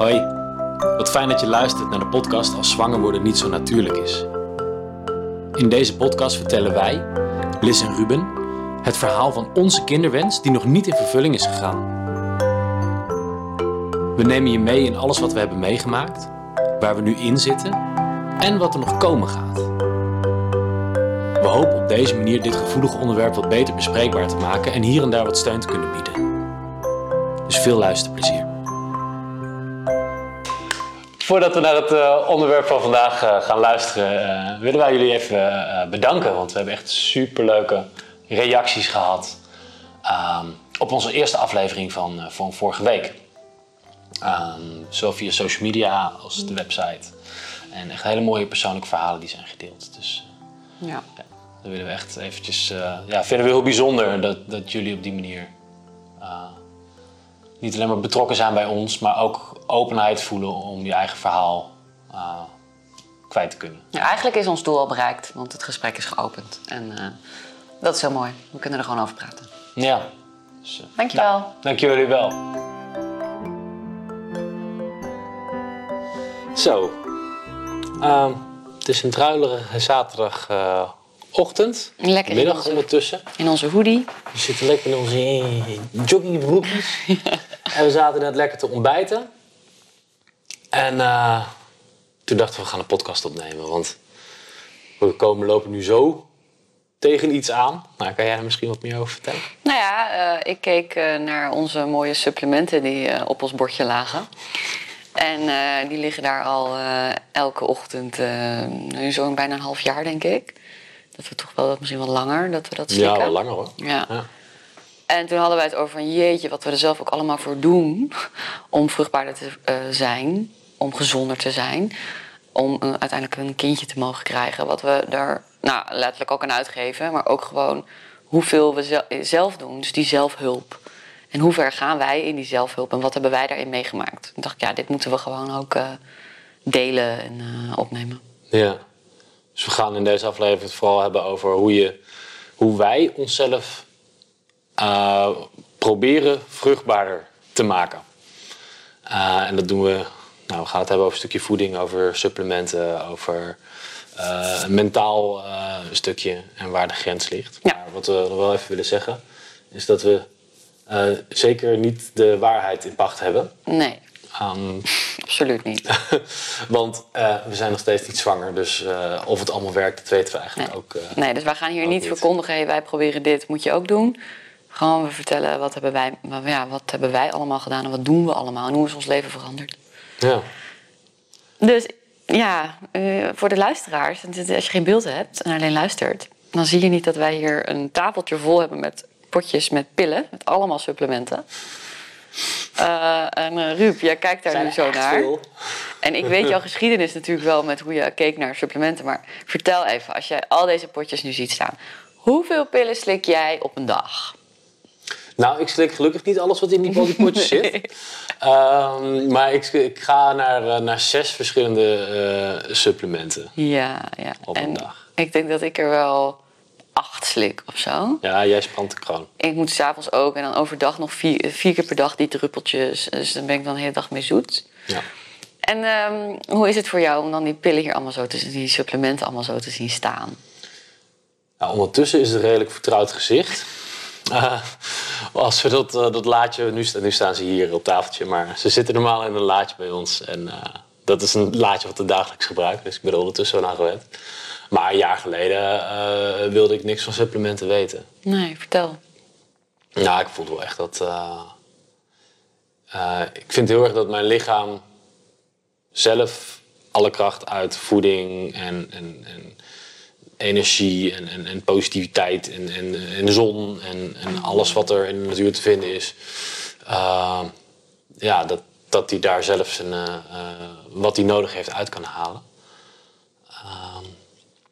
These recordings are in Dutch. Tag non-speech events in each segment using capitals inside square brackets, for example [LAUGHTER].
Hoi, wat fijn dat je luistert naar de podcast Als zwanger worden niet zo natuurlijk is. In deze podcast vertellen wij, Liz en Ruben, het verhaal van onze kinderwens die nog niet in vervulling is gegaan. We nemen je mee in alles wat we hebben meegemaakt, waar we nu in zitten en wat er nog komen gaat. We hopen op deze manier dit gevoelige onderwerp wat beter bespreekbaar te maken en hier en daar wat steun te kunnen bieden. Dus veel luisterplezier. Voordat we naar het uh, onderwerp van vandaag uh, gaan luisteren, uh, willen wij jullie even bedanken. Want we hebben echt superleuke reacties gehad op onze eerste aflevering van, van vorige week. Um, zowel via social media als de website. En echt hele mooie persoonlijke verhalen die zijn gedeeld. Dus ja. ja dat willen we echt eventjes... ja, vinden we heel bijzonder dat, dat jullie op die manier niet alleen maar betrokken zijn bij ons, maar ook openheid voelen om je eigen verhaal uh, kwijt te kunnen. Ja, eigenlijk is ons doel al bereikt, want het gesprek is geopend. En uh, dat is heel mooi. We kunnen er gewoon over praten. Ja. Dus, uh, Dankjewel. Nou, dank jullie wel. Zo. Uh, het is een druilerige zaterdag ochtend. Lekker middag onze, ondertussen. In onze hoodie. We zitten lekker in onze joggingbroekjes. [LAUGHS] en we zaten net lekker te ontbijten. En uh, toen dachten we, we gaan een podcast opnemen. Want we komen, lopen nu zo tegen iets aan. Nou, kan jij er misschien wat meer over vertellen? Nou ja, uh, ik keek uh, naar onze mooie supplementen die op ons bordje lagen. En die liggen daar al elke ochtend, nu zo'n bijna een half jaar denk ik dat we toch wel misschien wel langer dat we dat slikken. Ja, wel langer hoor. Ja. ja. En toen hadden wij het over van jeetje, wat we er zelf ook allemaal voor doen [LAUGHS] om vruchtbaarder te uh, zijn, om gezonder te zijn, om uh, uiteindelijk een kindje te mogen krijgen. Wat we daar nou, letterlijk ook aan uitgeven, maar ook gewoon hoeveel we zelf doen, dus die zelfhulp. En hoe ver gaan wij in die zelfhulp en wat hebben wij daarin meegemaakt? Toen dacht ik, ja, dit moeten we gewoon ook uh, delen en opnemen. Ja. Dus we gaan in deze aflevering het vooral hebben over hoe, je, hoe wij onszelf uh, proberen vruchtbaarder te maken. Uh, en dat doen we, nou, we gaan het hebben over een stukje voeding, over supplementen, over uh, een mentaal stukje en waar de grens ligt. Ja. Maar wat we nog wel even willen zeggen, is dat we zeker niet de waarheid in pacht hebben. Nee. Absoluut niet. [LAUGHS] Want uh, we zijn nog steeds niet zwanger, dus uh, of het allemaal werkt, dat weten we eigenlijk nee. ook. Uh, nee, dus wij gaan hier niet, niet, verkondigen, hey, wij proberen dit, moet je ook doen. Gewoon we vertellen wat hebben, wij, ja, wat hebben wij allemaal gedaan en wat doen we allemaal en hoe is ons leven veranderd. Ja. Dus ja, voor de luisteraars, als je geen beeld hebt en alleen luistert, dan zie je niet dat wij hier een tafeltje vol hebben met potjes met pillen, met allemaal supplementen. Uh, en uh, Ruud, jij kijkt daar nu zo naar. Veel. En ik weet jouw [LAUGHS] geschiedenis natuurlijk wel met hoe je keek naar supplementen. Maar vertel even, als jij al deze potjes nu ziet staan. Hoeveel pillen slik jij op een dag? Nou, ik slik gelukkig niet alles wat in die potjes [LAUGHS] zit. Um, maar ik, ik, ga naar, uh, naar zes verschillende supplementen. Ja, ja. Op een dag. Ik denk dat ik er wel acht slik of zo. Ja, jij spant de kroon. Ik moet s'avonds ook en dan overdag nog vier, vier keer per dag die druppeltjes. Dus dan ben ik dan de hele dag mee zoet. Ja. En um, hoe is het voor jou om dan die pillen hier allemaal zo te zien, die supplementen allemaal zo te zien staan? Nou, ondertussen is het een redelijk vertrouwd gezicht. Uh, [LAUGHS] als we dat, uh, dat laadje, nu, nu, staan ze hier op tafeltje, maar ze zitten normaal in een laadje bij ons. En uh, dat is een laadje wat we dagelijks gebruiken, dus ik ben er ondertussen wel aan gewend. Maar een jaar geleden uh, wilde ik niks van supplementen weten. Nee, vertel. Nou, ik voelde wel echt dat. Uh, uh, ik vind heel erg dat mijn lichaam zelf alle kracht uit voeding en, en, en energie en, en, en, positiviteit en, en, en de zon en, en alles wat er in de natuur te vinden is. ja, dat, dat hij daar zelf zijn, wat hij nodig heeft uit kan halen.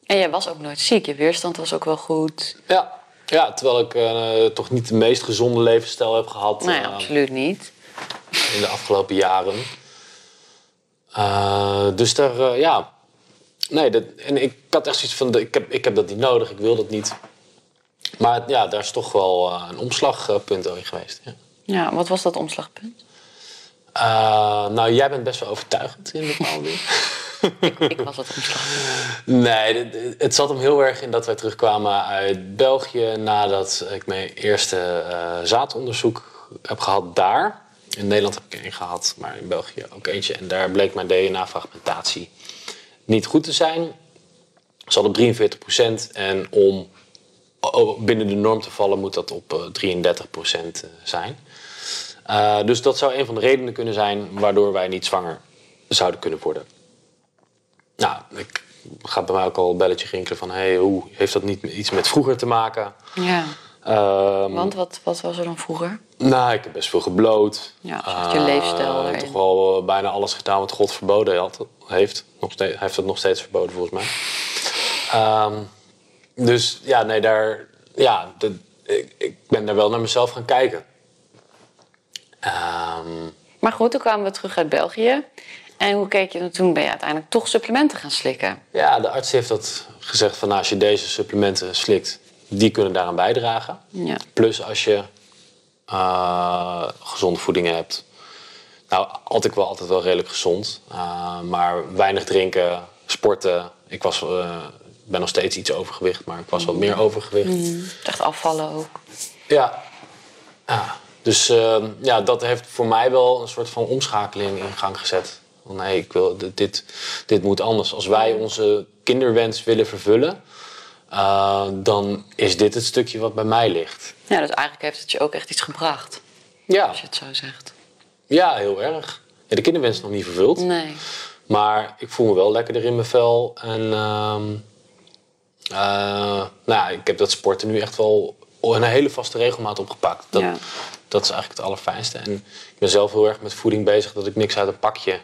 En jij was ook nooit ziek. Je weerstand was ook wel goed. Ja, ja terwijl ik uh, toch niet de meest gezonde levensstijl heb gehad. Nee, uh, absoluut niet. In de afgelopen jaren. Uh, dus daar, ja. Nee, dat, en ik had echt zoiets van: ik heb, ik heb dat niet nodig, ik wil dat niet. Maar ja, daar is toch wel een omslagpunt in geweest. Ja. ja, wat was dat omslagpunt? Nou, jij bent best wel overtuigend in bepaalde dingen. [LAUGHS] ik, was wat omslag. Nee, het zat hem heel erg in dat wij terugkwamen uit België nadat ik mijn eerste uh, zaadonderzoek heb gehad daar. In Nederland heb ik één gehad, maar in België ook eentje. En daar bleek mijn DNA-fragmentatie niet goed te zijn. Ze hadden 43% en om binnen de norm te vallen moet dat op 33% eh, zijn. Uh, dus dat zou een van de redenen kunnen zijn waardoor wij niet zwanger zouden kunnen worden. Nou, ik ga bij mij ook al een belletje rinkelen van... Hey, hoe heeft dat niet iets met vroeger te maken? Ja. Um, Want wat, wat was er dan vroeger? Nou, ik heb best veel gebloot. Ja, je uh, leefstijl Ik heb toch wel bijna alles gedaan wat God verboden had, heeft. Nog steeds, hij heeft het nog steeds verboden volgens mij. Um, dus ja, nee, daar... Ja, de, ik, ik ben daar wel naar mezelf gaan kijken. Um... Maar goed, toen kwamen we terug uit België. En hoe keek je dan toen? Ben je uiteindelijk toch supplementen gaan slikken? Ja, de arts heeft dat gezegd van nou, als je deze supplementen slikt, die kunnen daaraan bijdragen. Ja. Plus als je uh, gezonde voeding hebt. Nou, altijd wel altijd wel redelijk gezond. Uh, maar weinig drinken, sporten. Ik was, uh, ben nog steeds iets overgewicht, maar ik was wat meer overgewicht. Mm, echt afvallen ook. Ja. ja. Dus ja, dat heeft voor mij wel een soort van omschakeling in gang gezet. Nee, ik wil, dit, dit moet anders. Als wij onze kinderwens willen vervullen, uh, dan is dit het stukje wat bij mij ligt. Ja, dus eigenlijk heeft het je ook echt iets gebracht. Ja. Als je het zo zegt. Ja, heel erg. Ja, de kinderwens is nog niet vervuld. Nee. Maar ik voel me wel lekkerder in mijn vel. En uh, nou, ik heb dat sporten nu echt wel een hele vaste regelmaat opgepakt. Dat, ja. dat is eigenlijk het allerfijnste. En ik ben zelf heel erg met voeding bezig dat ik niks uit een pakje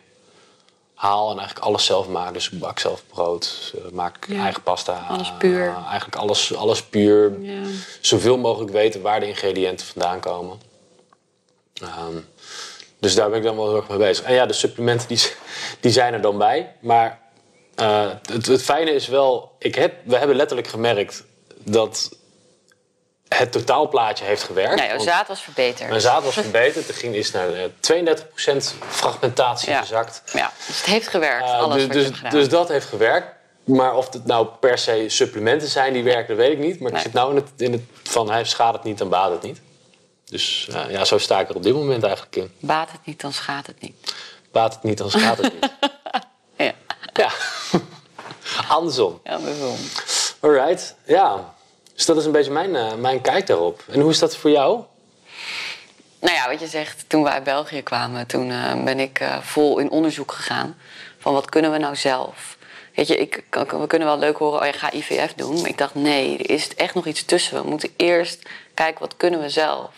haal en eigenlijk alles zelf maak. Dus ik bak zelf brood, eh, maak eigen pasta. Alles puur. Uh, eigenlijk alles, alles puur. Ja. Zoveel mogelijk weten waar de ingrediënten vandaan komen. Um, dus daar ben ik dan wel heel erg mee bezig. En ja, de supplementen die, [LAUGHS] die zijn er dan bij. Maar uh, het, het fijne is wel, ik heb, we hebben letterlijk gemerkt dat het totaalplaatje heeft gewerkt. Ja, jouw zaad was verbeterd. Mijn zaad was verbeterd. Het ging is naar 32% fragmentatie ja. gezakt. Ja, dus het heeft gewerkt. Uh, alles dus, dus, dus, dat heeft gewerkt. Maar of het nou per se supplementen zijn die werken, dat weet ik niet. Maar nee. ik zit nou in het, in het van hij schaadt het niet, dan baat het niet. Dus uh, ja, zo sta ik er op dit moment eigenlijk in. Baat het niet, dan schaadt het niet. Baat het niet, dan schaadt het niet. [LAUGHS] ja. Ja. [LAUGHS] Andersom. Andersom. Alright, ja. Dus dat is een beetje mijn, uh, mijn kijk daarop. En hoe is dat voor jou? Nou ja, wat je zegt, toen we uit België kwamen, toen uh, ben ik uh, vol in onderzoek gegaan. Van wat kunnen we nou zelf? Je, ik, we kunnen wel leuk horen, oh, je gaat IVF doen. Maar ik dacht, nee, er is echt nog iets tussen. We moeten eerst kijken, wat kunnen we zelf?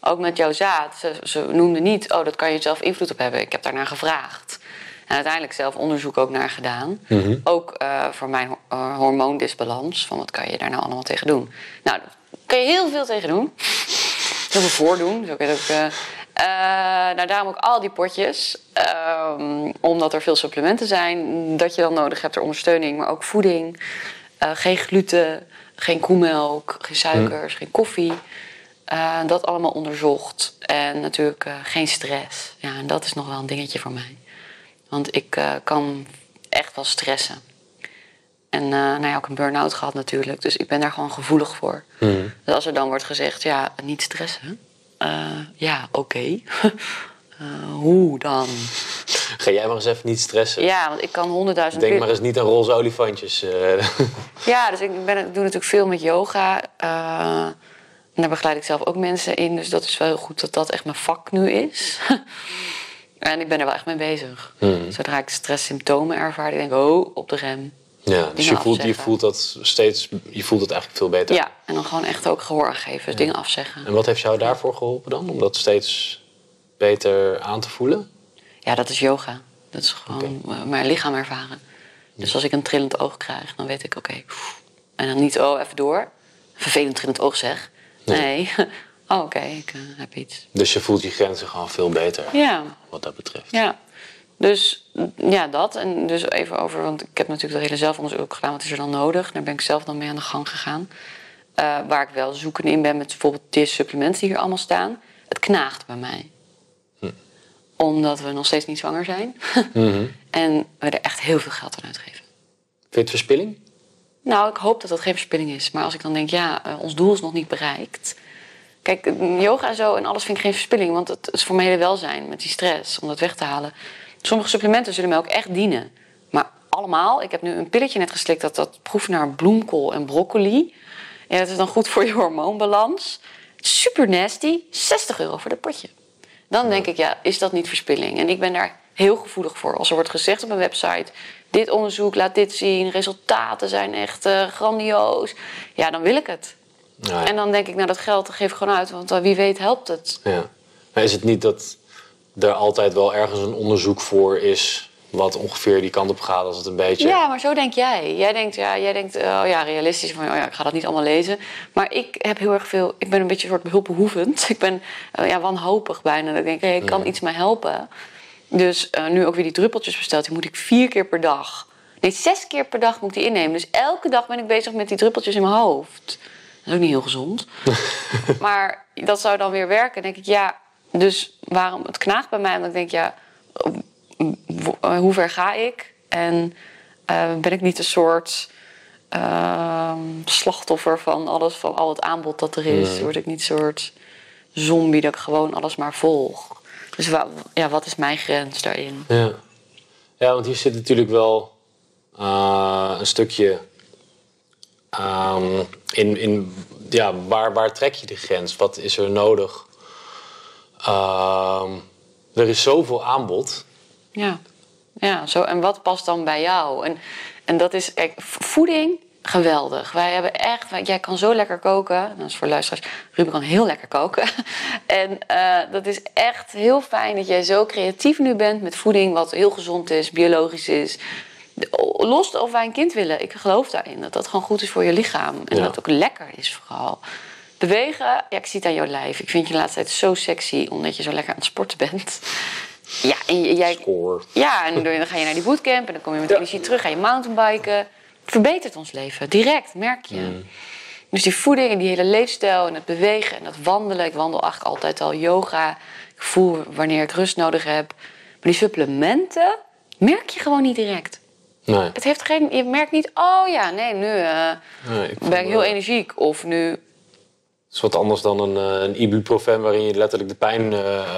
Ook met jouw zaad. Ze, ze noemden niet, oh, dat kan je zelf invloed op hebben. Ik heb daarnaar gevraagd. En uiteindelijk zelf onderzoek ook naar gedaan. Mm -hmm. Ook uh, voor mijn uh, hormoondisbalans. Van wat kan je daar nou allemaal tegen doen? Nou, daar kan je heel veel tegen doen. Heel veel voordoen. Zo kun je ook... Uh, nou, daarom ook al die potjes. Um, omdat er veel supplementen zijn. Dat je dan nodig hebt ter ondersteuning. Maar ook voeding. geen gluten. Geen koemelk. Geen suikers. Mm. Geen koffie. dat allemaal onderzocht. En natuurlijk geen stress. Ja, en dat is nog wel een dingetje voor mij. Want ik uh, kan echt wel stressen. En uh, nou ja, ook een burn-out gehad natuurlijk. Dus ik ben daar gewoon gevoelig voor. Mm. Dus als er dan wordt gezegd, ja, niet stressen. Uh, ja, oké. Okay. [LAUGHS] hoe dan? Ga jij maar eens even niet stressen. Ja, want ik kan honderdduizend... Denk maar eens niet aan roze olifantjes. [LAUGHS] ja, dus ik, ben, ik doe natuurlijk veel met yoga. en daar begeleid ik zelf ook mensen in. Dus dat is wel heel goed dat dat echt mijn vak nu is. [LAUGHS] En ik ben er wel echt mee bezig. Hmm. Zodra ik stresssymptomen ervaar, denk ik, oh, op de rem. Ja, dus je voelt, je voelt dat steeds, je voelt het eigenlijk veel beter. Ja, en dan gewoon echt ook gehoor aan geven, dus ja. dingen afzeggen. En wat heeft jou daarvoor geholpen dan, om dat steeds beter aan te voelen? Ja, dat is yoga. Dat is gewoon okay. mijn lichaam ervaren. Dus als ik een trillend oog krijg, dan weet ik, oké. Okay, en dan niet, oh, even door. Vervelend trillend oog zeg. Nee, nee. [LAUGHS] Oh, oké, okay, ik uh, heb iets. Dus je voelt je grenzen gewoon veel beter. Ja. Wat dat betreft. Ja. Dus ja, dat. En dus even over, want ik heb natuurlijk dat hele zelfonderzoek gedaan. Wat is er dan nodig? Daar ben ik zelf dan mee aan de gang gegaan. Uh, waar ik wel zoekende in ben met bijvoorbeeld deze supplementen die hier allemaal staan. Het knaagt bij mij. Hm. Omdat we nog steeds niet zwanger zijn. [LAUGHS] Mhm. en we er echt heel veel geld aan uitgeven. Vind je het verspilling? Nou, ik hoop dat dat geen verspilling is. Maar als ik dan denk, ja, eh, ons doel is nog niet bereikt. Kijk, yoga en zo en alles vind ik geen verspilling. Want het is voor mijn hele welzijn met die stress, om dat weg te halen. Sommige supplementen zullen mij ook echt dienen. Maar allemaal, ik heb nu een pilletje net geslikt dat, dat proeft naar bloemkool en broccoli. Ja, dat is dan goed voor je hormoonbalans. Super nasty, 60 euro voor dat potje. Dan denk ik, ja, is dat niet verspilling? En ik ben daar heel gevoelig voor. Als er wordt gezegd op een website: dit onderzoek laat dit zien, resultaten zijn echt eh, grandioos. Ja, dan wil ik het. Ja. En dan denk ik, nou, dat geld geef ik gewoon uit, want wie weet helpt het. Ja. Maar is het niet dat er altijd wel ergens een onderzoek voor is... wat ongeveer die kant op gaat als het een beetje... Ja, maar zo denk jij. Jij denkt, ja, jij denkt oh ja, realistisch van, oh ja, ik ga dat niet allemaal lezen. Maar ik heb heel erg veel, ik ben een beetje een soort hulpbehoevend. [LAUGHS] Ik ben eh, ja, wanhopig bijna. Dat ik denk, hey, kan iets mij helpen. Dus eh, nu ook weer die druppeltjes besteld. Die moet ik vier keer per dag. Nee, zes keer per dag moet ik die innemen. Dus elke dag ben ik bezig met die druppeltjes in mijn hoofd. Dat is ook niet heel gezond. [LAUGHS] maar dat zou dan weer werken. Denk ik, ja, dus waarom het knaagt bij mij? Omdat ik denk, ja, eh, hoe ver ga ik? En eh, ben ik niet een soort ehm, slachtoffer van alles, van al het aanbod dat er is? Word ik niet een soort zombie dat ik gewoon alles maar volg? Dus wa- ja, wat is mijn grens daarin? Ja, ja want hier zit natuurlijk wel eh, een stukje ehm, in, in ja, waar, waar trek je de grens? Wat is er nodig? Ehm, er is zoveel aanbod. Ja, ja zo. en wat past dan bij jou? En, en dat is, voeding, geweldig. Wij hebben echt, jij kan zo lekker koken. Dat is voor luisteraars, Ruben kan heel lekker koken. [LAUGHS] en eh, dat is echt heel fijn dat jij zo creatief nu bent met voeding, wat heel gezond is, biologisch is. Los of wij een kind willen, ik geloof daarin. Dat dat gewoon goed is voor je lichaam. En Ja. dat het ook lekker is vooral. Bewegen, ja, ik zie het aan jouw lijf. Ik vind je de laatste tijd zo sexy, omdat je zo lekker aan het sporten bent. Ja, en jij, Score. ja, en dan ga je naar die bootcamp en dan kom je met energie terug, ga je mountainbiken. Het verbetert ons leven, direct, merk je. Dus die voeding en die hele leefstijl en het bewegen en het wandelen. Ik wandel eigenlijk altijd al yoga. Ik voel wanneer ik rust nodig heb. Maar die supplementen merk je gewoon niet direct. Nee. Het heeft geen, je merkt niet, oh ja, nee, nu eh, nee ik ben ik heel eh, energiek. Of nu, Het is wat anders dan een, eh, een ibuprofen waarin je letterlijk de pijn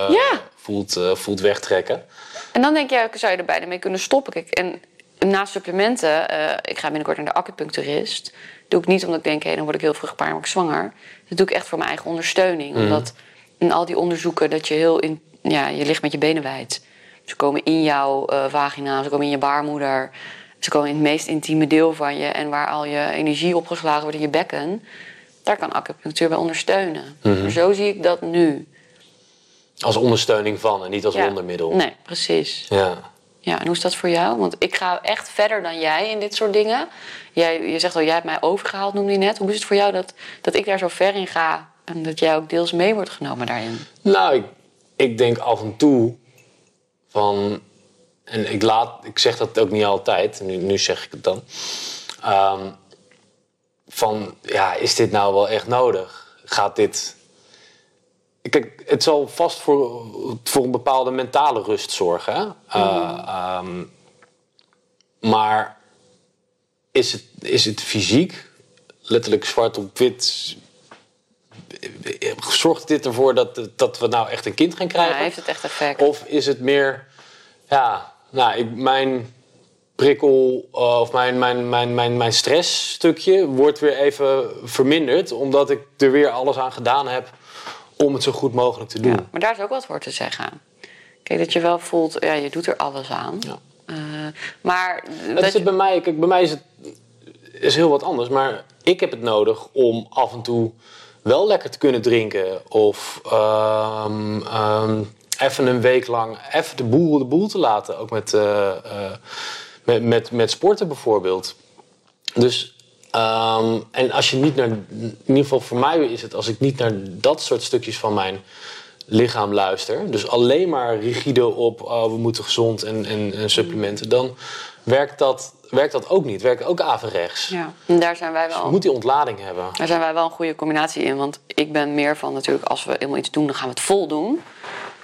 Ja. voelt, voelt wegtrekken. En dan denk je, zou je er bijna mee kunnen stoppen. Kijk, en naast supplementen, ik ga binnenkort naar de acupuncturist. Doe ik niet omdat ik denk, hé, dan word ik heel vruchtbaar en word ik zwanger. Dat doe ik echt voor mijn eigen ondersteuning. Omdat in al die onderzoeken dat je heel in, ja, je ligt met je benen wijd. Ze komen in jouw eh, vagina, ze komen in je baarmoeder. Ze komen in het meest intieme deel van je. En waar al je energie opgeslagen wordt in je bekken. Daar kan acupunctuur bij ondersteunen. Maar zo zie ik dat nu. Als ondersteuning van en niet als Ja. wondermiddel. Nee, precies. Ja. Ja, en hoe is dat voor jou? Want ik ga echt verder dan jij in dit soort dingen. Jij, je zegt al, jij hebt mij overgehaald, noemde je net. Hoe is het voor jou dat, dat ik daar zo ver in ga... en dat jij ook deels mee wordt genomen daarin? Nou, ik, ik denk af en toe van. En ik, laat, ik zeg dat ook niet altijd, nu, nu zeg ik het dan. Ehm, van ja, is dit nou wel echt nodig? Gaat dit. Kijk, het zal vast voor, voor een bepaalde mentale rust zorgen. Eh, ehm, maar is het, is het fysiek, letterlijk zwart op wit, zorgt dit ervoor dat, dat we nou echt een kind gaan Ja, krijgen? heeft het echt effect? Of is het meer, ja, nou, ik, mijn prikkel uh, of mijn, mijn, mijn, mijn, mijn stressstukje wordt weer even verminderd, omdat ik er weer alles aan gedaan heb om het zo goed mogelijk te doen. Ja, maar daar is ook wat voor te zeggen. Kijk, dat je wel voelt, ja, je doet er alles aan. Ja. Uh, maar dat is bij mij, kijk, bij mij is het is heel wat anders, maar ik heb het nodig om af en toe wel lekker te kunnen drinken of um, um, even een week lang even de boel de boel te laten, ook met, uh, uh, met, met, met sporten bijvoorbeeld. Dus um, en als je niet naar, in ieder geval voor mij is het als ik niet naar dat soort stukjes van mijn lichaam luister, dus alleen maar rigide op oh, we moeten gezond en, en supplementen, dan werkt dat, werkt dat ook niet. Werkt ook averechts. Ja, en daar zijn wij wel. Dus je moet die ontlading hebben. Daar zijn wij wel een goede combinatie in. Want ik ben meer van natuurlijk, als we helemaal iets doen, dan gaan we het vol doen.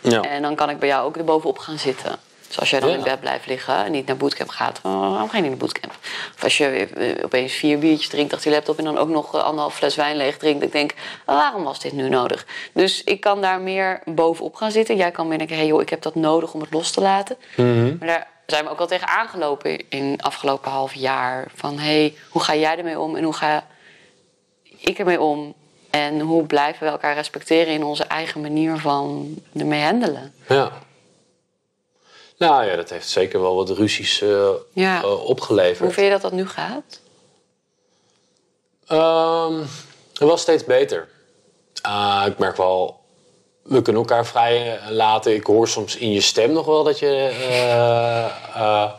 Ja. En dan kan ik bij jou ook erbovenop gaan zitten. Dus als jij dan Ja. in bed blijft liggen en niet naar bootcamp gaat, waarom ga je niet naar bootcamp? Of als je eh, opeens vier biertjes drinkt achter je laptop en dan ook nog eh, anderhalf fles wijn leeg drinkt. Ik denk, waarom was dit nu nodig? Dus ik kan daar meer bovenop gaan zitten. Jij kan meer denken, hey joh, ik heb dat nodig om het los te laten. Maar daar zijn we ook al tegen aangelopen in het afgelopen half jaar. Van hey, hoe ga jij ermee om en hoe ga ik ermee om? En hoe blijven we elkaar respecteren in onze eigen manier van ermee handelen? Ja. Nou ja, dat heeft zeker wel wat ruzies eh, Ja. eh, opgeleverd. Hoe vind je dat dat nu gaat? Ehm, wel steeds beter. Ah, ik merk wel, we kunnen elkaar vrij laten. Ik hoor soms in je stem nog wel dat je, eh, eh,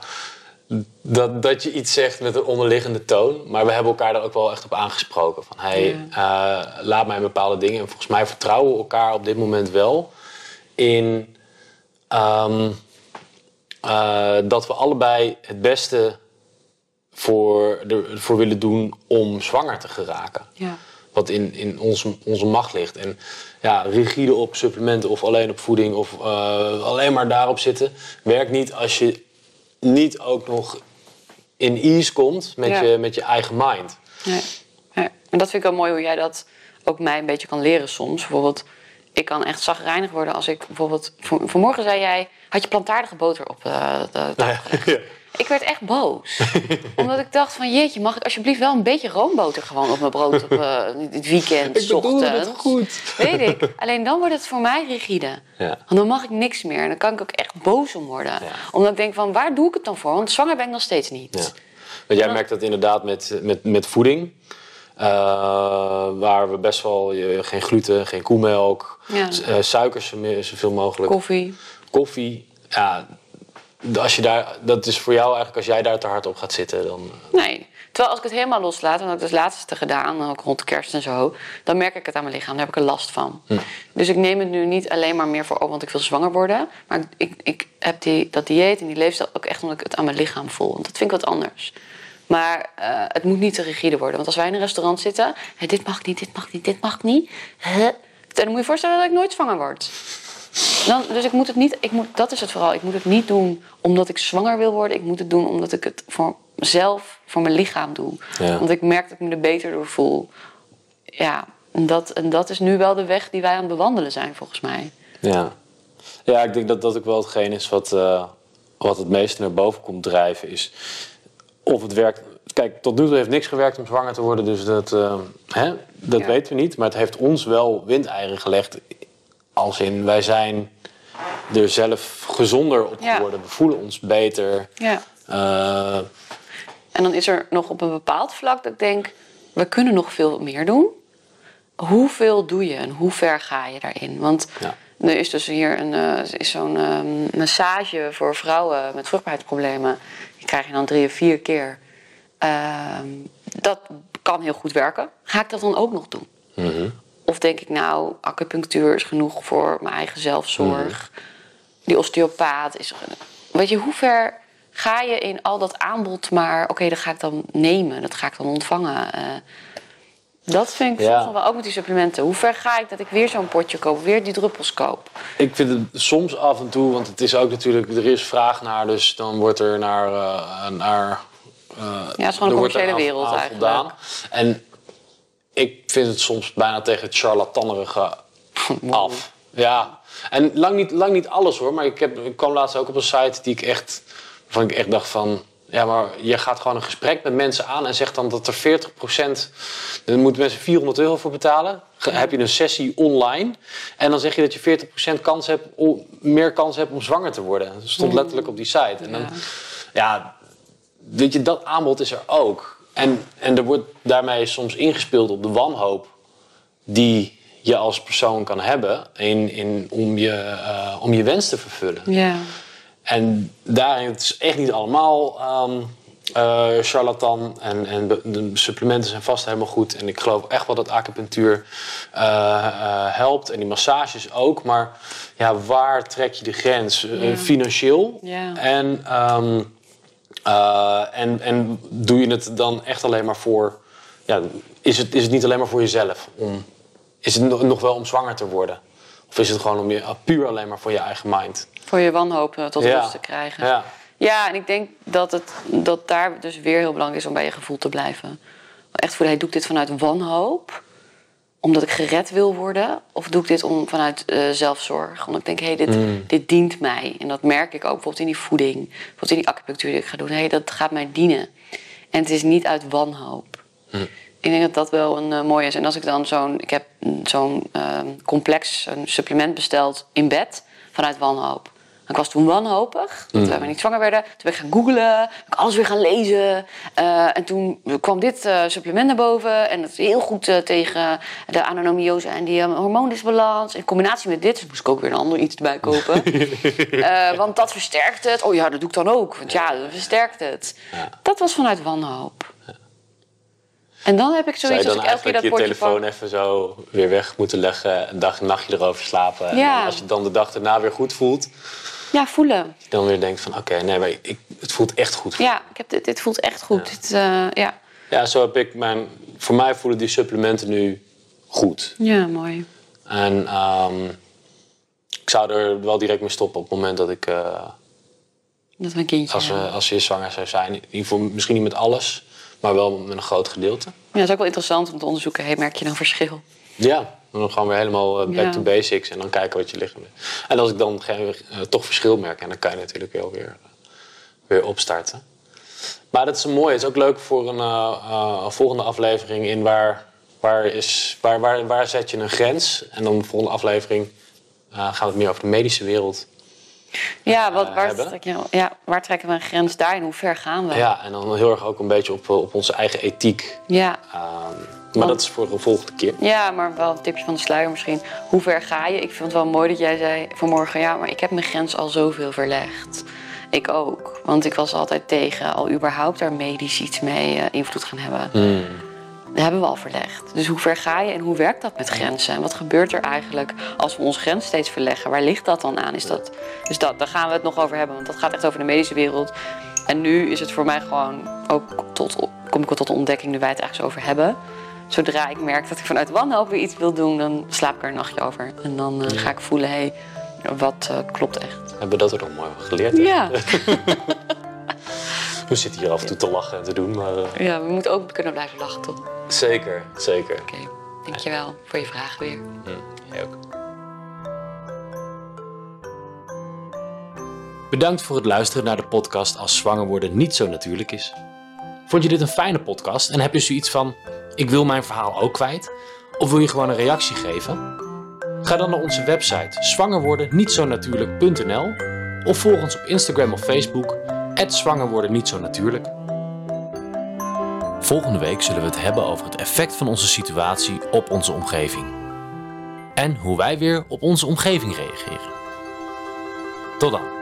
dat, dat je iets zegt met een onderliggende toon. Maar we hebben elkaar daar ook wel echt op aangesproken. Van, hey, eh, laat mij bepaalde dingen. En volgens mij vertrouwen we elkaar op dit moment wel in ehm, eh, dat we allebei het beste voor, ervoor willen doen om zwanger te geraken. Ja. Wat in, in onze, onze macht ligt. En ja, rigide op supplementen of alleen op voeding of eh, alleen maar daarop zitten, werkt niet als je niet ook nog in ease komt met, Ja. je, met je eigen mind. Nee. Nee. En dat vind ik wel mooi hoe jij dat ook mij een beetje kan leren soms. Bijvoorbeeld, ik kan echt zagrijnig worden als ik bijvoorbeeld... Van, vanmorgen zei jij, had je plantaardige boter op eh, de... Nou ja, [LAUGHS] Ik werd echt boos. [LAUGHS] Omdat ik dacht van, jeetje, mag ik alsjeblieft wel een beetje roomboter gewoon op mijn brood op eh, het weekend, [LAUGHS] Ik bedoelde het goed. Weet ik. Alleen dan wordt het voor mij rigide. Ja. Want dan mag ik niks meer. En dan kan ik ook echt boos om worden. Omdat ik denk van, waar doe ik het dan voor? Want zwanger ben ik nog steeds niet. Ja. Want jij merkt dat inderdaad met, met, met voeding. Eh, waar we best wel geen gluten, geen koemelk, Ja. eh, suikers zoveel mogelijk. Koffie. Koffie. Ja, als je daar, dat is voor jou eigenlijk als jij daar te hard op gaat zitten. Dan, Nee. Terwijl als ik het helemaal loslaat, en dat heb ik dus laatste gedaan, ook rond de kerst en zo, dan merk ik het aan mijn lichaam. Daar heb ik er last van. Dus ik neem het nu niet alleen maar meer voor, oh, want ik wil zwanger worden. Maar ik, ik heb die, dat dieet en die leefstijl ook echt omdat ik het aan mijn lichaam voel. Want dat vind ik wat anders. Maar eh, het moet niet te rigide worden. Want als wij in een restaurant zitten, dit mag niet, dit mag niet, dit mag niet. Hè? Dan moet je je voorstellen dat ik nooit zwanger word. Dan, dus ik moet het niet, ik moet, dat is het vooral. Ik moet het niet doen omdat ik zwanger wil worden. Ik moet het doen omdat ik het voor mezelf, voor mijn lichaam doe. Ja. Want ik merk dat ik me er beter door voel. Ja, en dat, en dat is nu wel de weg die wij aan het bewandelen zijn, volgens mij. ja. ja, ik denk dat dat ook wel hetgeen is wat, eh, wat het meeste naar boven komt drijven. Is of het werkt. Kijk, tot nu toe heeft niks gewerkt om zwanger te worden, dus dat, eh, hè, dat Ja. weten we niet. Maar het heeft ons wel windeieren gelegd. Als in, wij zijn er zelf gezonder op Ja. geworden. We voelen ons beter. Ja. Eh, En dan is er nog op een bepaald vlak dat ik denk, we kunnen nog veel meer doen. Hoeveel doe je en hoe ver ga je daarin? Want Ja. er is dus hier een, eh, is zo'n ehm, massage voor vrouwen met vruchtbaarheidsproblemen. Die krijg je dan drie of vier keer. Ehm, dat kan heel goed werken. Ga ik dat dan ook nog doen? Of denk ik nou, acupunctuur is genoeg voor mijn eigen zelfzorg. Die osteopaat is. Weet je, hoe ver ga je in al dat aanbod maar... Oké, dat ga ik dan nemen, dat ga ik dan ontvangen. Eh, dat vind ik Ja. soms wel ook met die supplementen. Hoe ver ga ik dat ik weer zo'n potje koop, weer die druppels koop? Ik vind het soms af en toe, want het is ook natuurlijk, er is vraag naar, dus dan wordt er naar. eh, naar eh, Ja, het is gewoon een er commerciële wereld eigenlijk. voldaan. En ik vind het soms bijna tegen het charlatannerige [LAUGHS] af. Ja, en lang niet, lang niet alles hoor, maar ik, heb, ik kwam laatst ook op een site die ik echt, waarvan ik echt dacht van. Ja, maar je gaat gewoon een gesprek met mensen aan en zegt dan dat er 40%. Daar moeten mensen 400 euro voor betalen. Heb je een sessie online. En dan zeg je dat je 40% kans hebt, om- meer kans hebt om zwanger te worden. Dat stond letterlijk op die site. En dan, ja, weet je, dat aanbod is er ook. En, en er wordt daarmee soms ingespeeld op de wanhoop die je als persoon kan hebben in, in, om, je, eh, om je wens te vervullen. Ja. En daarin, het is echt niet allemaal ehm, eh, charlatan. En, en de, supplementen zijn vast helemaal goed. En ik geloof echt wel dat acupunctuur eh, helpt. En die massages ook. Maar ja, waar trek je de grens? Ja. financieel. Ja. En, ehm, eh, en, en doe je het dan echt alleen maar voor... Ja, is, het, is het niet alleen maar voor jezelf? Om, is het nog wel om zwanger te worden? Of is het gewoon om je, puur alleen maar voor je eigen mind? Voor je wanhoop eh, tot Ja. rust te krijgen. Ja. Ja, en ik denk dat, het, dat daar dus weer heel belangrijk is om bij je gevoel te blijven. Echt voelen, hey, doe ik dit vanuit wanhoop? Omdat ik gered wil worden? Of doe ik dit om, vanuit eh, zelfzorg? Omdat ik denk, hey, dit, dit dient mij. En dat merk ik ook bijvoorbeeld in die voeding. Bijvoorbeeld in die acupunctuur die ik ga doen. Hey, dat gaat mij dienen. En het is niet uit wanhoop. Ik denk dat dat wel een eh, mooie is. En als ik dan zo'n... Ik heb mm, zo'n ehm, complex een supplement besteld in bed vanuit wanhoop. Ik was toen wanhopig, dat we niet zwanger werden. Toen ben ik gaan googlen, ik alles weer gaan lezen. Eh, en toen kwam dit eh, supplement naar boven. En dat is heel goed eh, tegen de anomiose en die eh, hormoondisbalans. In combinatie met dit dus moest ik ook weer een ander iets erbij kopen. [LAUGHS] Want dat versterkt het. Oh ja, dat doe ik dan ook. Want ja, dat versterkt het. Dat was vanuit wanhoop. En dan heb ik zoiets als ik elke keer dat je telefoon even zo weer weg moeten leggen, een dag en nachtje erover slapen. En Ja. als je het dan de dag daarna weer goed voelt, Ja, voelen. dan weer denkt van oké, nee, maar ik, het voelt echt goed. Ja, ik heb dit, dit voelt echt goed. Dit, eh, ja. Ja, zo heb ik mijn. Voor mij voelen die supplementen nu goed. ja, mooi. En ehm, ik zou er wel direct mee stoppen op het moment dat ik. eh, Dat we een kindje als, we, als je zwanger zou zijn. In ieder geval misschien niet met alles, maar wel met een groot gedeelte. Ja, dat is ook wel interessant om te onderzoeken. Hey, merk je dan verschil? Ja, dan gaan we helemaal eh, back Ja. to basics en dan kijken wat je lichaam is. En als ik dan geen, eh, toch verschil merk, en dan kan je natuurlijk wel weer, weer opstarten. Maar dat is een mooie. Het is ook leuk voor een, eh, eh, volgende aflevering in waar, waar, is, waar, waar, waar zet je een grens. En dan de volgende aflevering eh, gaan we het meer over de medische wereld. Ja, wat, Eh, waar, hebben. trek je, ja, waar trekken we een grens daarin? Hoe ver gaan we? Ja, en dan heel erg ook een beetje op, eh, op onze eigen ethiek. ja. Ehm, maar dat is voor een volgende keer. Ja, maar wel een tipje van de sluier misschien. Hoe ver ga je? Ik vind het wel mooi dat jij zei vanmorgen... ja, maar ik heb mijn grens al zoveel verlegd. Ik ook. Want ik was altijd tegen al überhaupt daar medisch iets mee eh, invloed gaan hebben. Dat hebben we al verlegd. Dus hoe ver ga je en hoe werkt dat met grenzen? En wat gebeurt er eigenlijk als we onze grens steeds verleggen? Waar ligt dat dan aan? Is dat, dus dat, daar gaan we het nog over hebben, want dat gaat echt over de medische wereld. En nu is het voor mij gewoon ook tot, kom ik tot de ontdekking, nu wij het eigenlijk zo over hebben. Zodra ik merk dat ik vanuit wanhoop weer iets wil doen, dan slaap ik er een nachtje over. En dan eh, ga ik voelen, hé, hey, wat eh, klopt echt. Hebben we dat er nog mooi van geleerd? hè? Ja. [LAUGHS] We zitten hier af en toe te lachen en te doen, maar eh, ja, we moeten ook kunnen blijven lachen, toch? Oké, zeker, zeker. dankjewel voor je vraag weer. Hm, jij ook. Bedankt voor het luisteren naar de podcast Als zwanger worden niet zo natuurlijk is. Vond je dit een fijne podcast en heb je zoiets van: ik wil mijn verhaal ook kwijt? Of wil je gewoon een reactie geven? Ga dan naar onze website zwangerwordennietzonatuurlijk.nl of volg ons op Instagram of Facebook zwangerworden niet zo natuurlijk. Volgende week zullen we het hebben over het effect van onze situatie op onze omgeving. En hoe wij weer op onze omgeving reageren. Tot dan.